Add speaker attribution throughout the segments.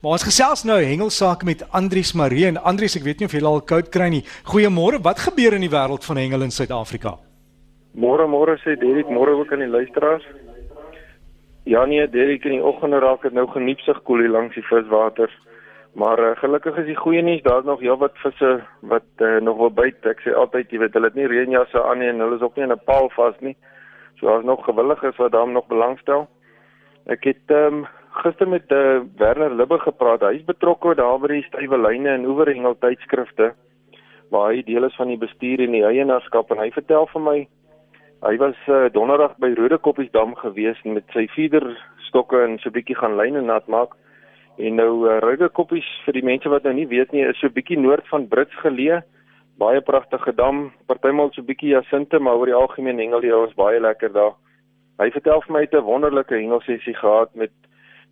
Speaker 1: Maar ons gesels nou hengelsaak met Andrius Marie en Andrius, ek weet nie of jy al koud kry nie. Goeiemôre, wat gebeur in die wêreld van hengel in Suid-Afrika?
Speaker 2: Môre môre sê Derek, môre ook aan die luisteraars. Ja nee, Derek in die oggend raak dit nou geniepsig koel hier langs die viswaters. Maar uh, gelukkig is die goeie nuus, daar's nog heelwat visse wat uh, nog wil byt. Ek sê altyd, jy weet, hulle het nie reënjasse aan nie en hulle is ook nie in 'n paal vas nie. So daar's nog gewilliges wat daarom nog belangstel. Ek het ehm um, gister met uh, Werner Libbe gepraat. Hy's betrokke daar by die stywe lyne en oeverhengel tydskrifte waar hy deel is van die bestuur en die eienaarskap en hy vertel vir my hy was uh, donderdag by Rodekoppiesdam gewees met sy feeder stokke en so 'n bietjie gaan lyne nat maak. En nou uh, Rodekoppies vir die mense wat nou nie weet nie, is so 'n bietjie noord van Brits geleë. Baie pragtige dam, partymal so 'n bietjie jasinte, maar oor die algemeen hengel jy was baie lekker daar. Hy vertel vir my het 'n wonderlike hengelsessie gehad met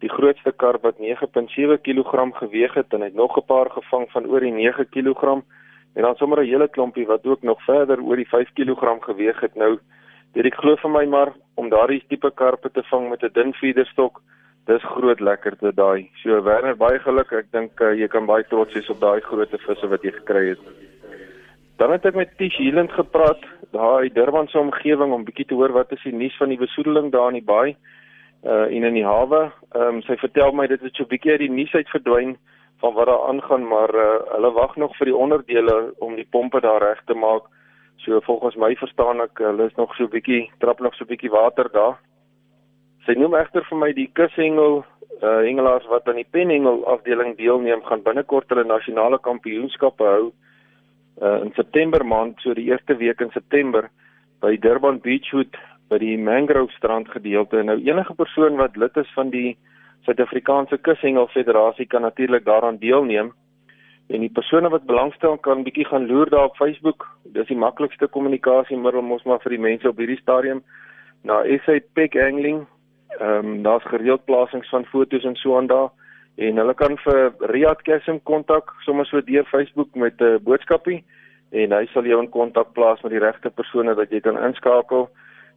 Speaker 2: die grootste karp wat 9.7 kg geweg het en hy het nog 'n paar gevang van oor die 9 kg en dan sommer 'n hele klompie wat ook nog verder oor die 5 kg geweg het. Nou dit ek glo vir my maar om daardie tipe karpe te vang met 'n dun feederstok, dis groot lekkerte daai. So Werner, baie geluk. Ek dink uh, jy kan baie trots wees op daai groot visse wat jy gekry het. Dan het ek met Tish Heeland gepraat, daar in Durban se omgewing om bietjie te hoor wat is die nuus van die besoedeling daar in die baai uh en in die hawe. Ehm um, sy vertel my dit het so 'n bietjie uit die nuus uit verdwyn van wat daar aangaan, maar uh hulle wag nog vir die onderdele om die pompe daar reg te maak. So volgens my verstaan ek hulle is nog so 'n bietjie trap nog so 'n bietjie water daar. Sy noem egter vir my die kushengel uh hengelaars wat aan die penhengel afdeling deelneem gaan binnekort hulle nasionale kampioenskappe hou uh in September maand, so die eerste week in September by Durban Beachwood by die Mangrove strand gedeelte. Nou enige persoon wat lid is van die Suid-Afrikaanse Kushengel Federasie kan natuurlik daaraan deelneem. En die persone wat belangstel kan bietjie gaan loer daar op Facebook. Dis die maklikste kommunikasiemiddel mos maar vir die mense op hierdie stadium. Na SA Peck Angling. Ehm um, daar's gereeld plasings van fotos en so aan daar en hulle kan vir Riyad Kasim kontak sommer so deur Facebook met 'n uh, boodskapie en hy sal jou in kontak plaas met die regte persone wat jy kan inskakel.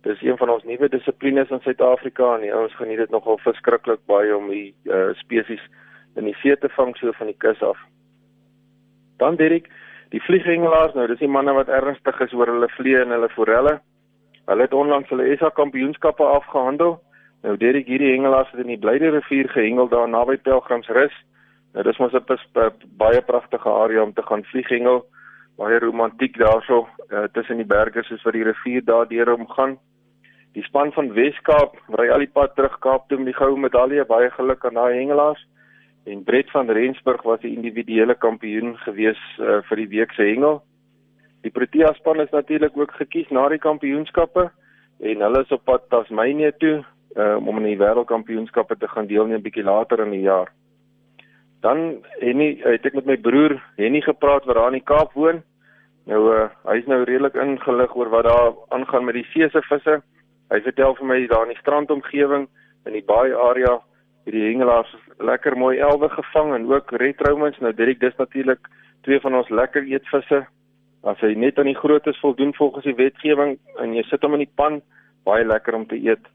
Speaker 2: Dis een van ons nuwe dissiplines in Suid-Afrika en die ouens geniet dit nogal verskriklik baie om die uh, spesies in die see te vang so van die kus af. Dan Dirk, die vlieghengelaars, nou dis die manne wat ernstig is oor hulle vliee en hulle forelle. Hulle het onlangs hulle SA kampioenskappe afgehandel. Nou Dirk, hierdie hengelaars het in die Blyde rivier gehengel daar naby Pelgrimsrus. Nou dis mos 'n baie pragtige area om te gaan vlieghengel. Baie romantiek daarso uh, tussen die berge soos wat die rivier daardeur omgaan. Die span van Weskaap ry al die pad terug Kaap toe met die goue medalje. Baie geluk aan daai hengelaars. En Brett van Rensburg was die individuele kampioen gewees uh, vir die week se hengel. Die Protea span is natuurlik ook gekies na die kampioenskappe en hulle is op pad Tasmanië toe uh, om in die wêreldkampioenskappe te gaan deelneem bietjie later in die jaar. Dan Henny, het ek met my broer Henny gepraat wat daar in die Kaap woon. Nou uh, hy is nou redelik ingelig oor wat daar aangaan met die see se visse. Hy vertel vir my daar in die strandomgewing in die baai area het die hengelaars lekker mooi elwe gevang en ook retroumens. Nou Dirk, dis natuurlik twee van ons lekker eetvisse. As hy net aan die groottes voldoen volgens die wetgewing en jy sit hom in die pan, baie lekker om te eet.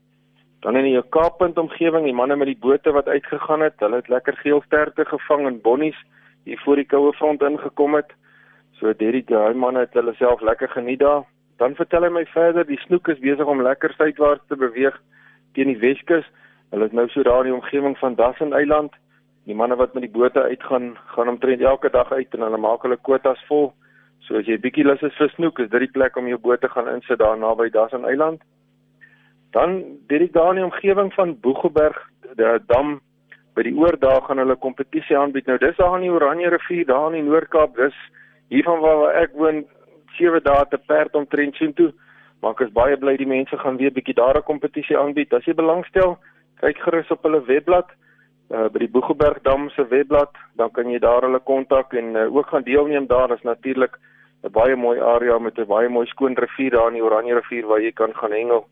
Speaker 2: Dan in die Kaappunt omgewing, die manne met die bote wat uitgegaan het, hulle het lekker geelsterte gevang en bonnies hier voor die koue front ingekom het. So Dirk, daai manne het hulle self lekker geniet daar. Dan vertel hy my verder, die snoek is besig om lekker suidwaarts te beweeg teen die Weskus. Hulle is nou so daar in die omgewing van Dassen Eiland. Die manne wat met die bote uitgaan, gaan omtrent elke dag uit en hulle maak hulle kwotas vol. So as jy bietjie lus is vir snoek, is dit die plek om jou boot te gaan insit daar naby Dassen Eiland. Dan dit daar in die omgewing van Boegelberg, die dam by die oordag gaan hulle kompetisie aanbied. Nou dis daar aan die Oranje rivier daar in die Noord-Kaap. Dis hiervan waar ek woon 7 dae te perd omtrent sien toe. Maar ek is baie bly die mense gaan weer bietjie daar 'n kompetisie aanbied. As jy belangstel, kyk gerus op hulle webblad uh, by die Boegelberg Dam se webblad, dan kan jy daar hulle kontak en uh, ook gaan deelneem daar. Dit is natuurlik 'n baie mooi area met 'n baie mooi skoon rivier daar in die Oranje rivier waar jy kan gaan hengel.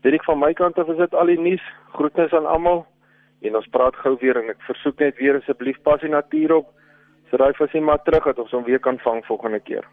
Speaker 2: Dit ek van my kant af is dit al die nuus. Groetnis aan almal. En ons praat gou weer en ek versoek net weer asseblief pas die natuur op. So daai visie maar terug dat ons hom weer kan vang volgende keer.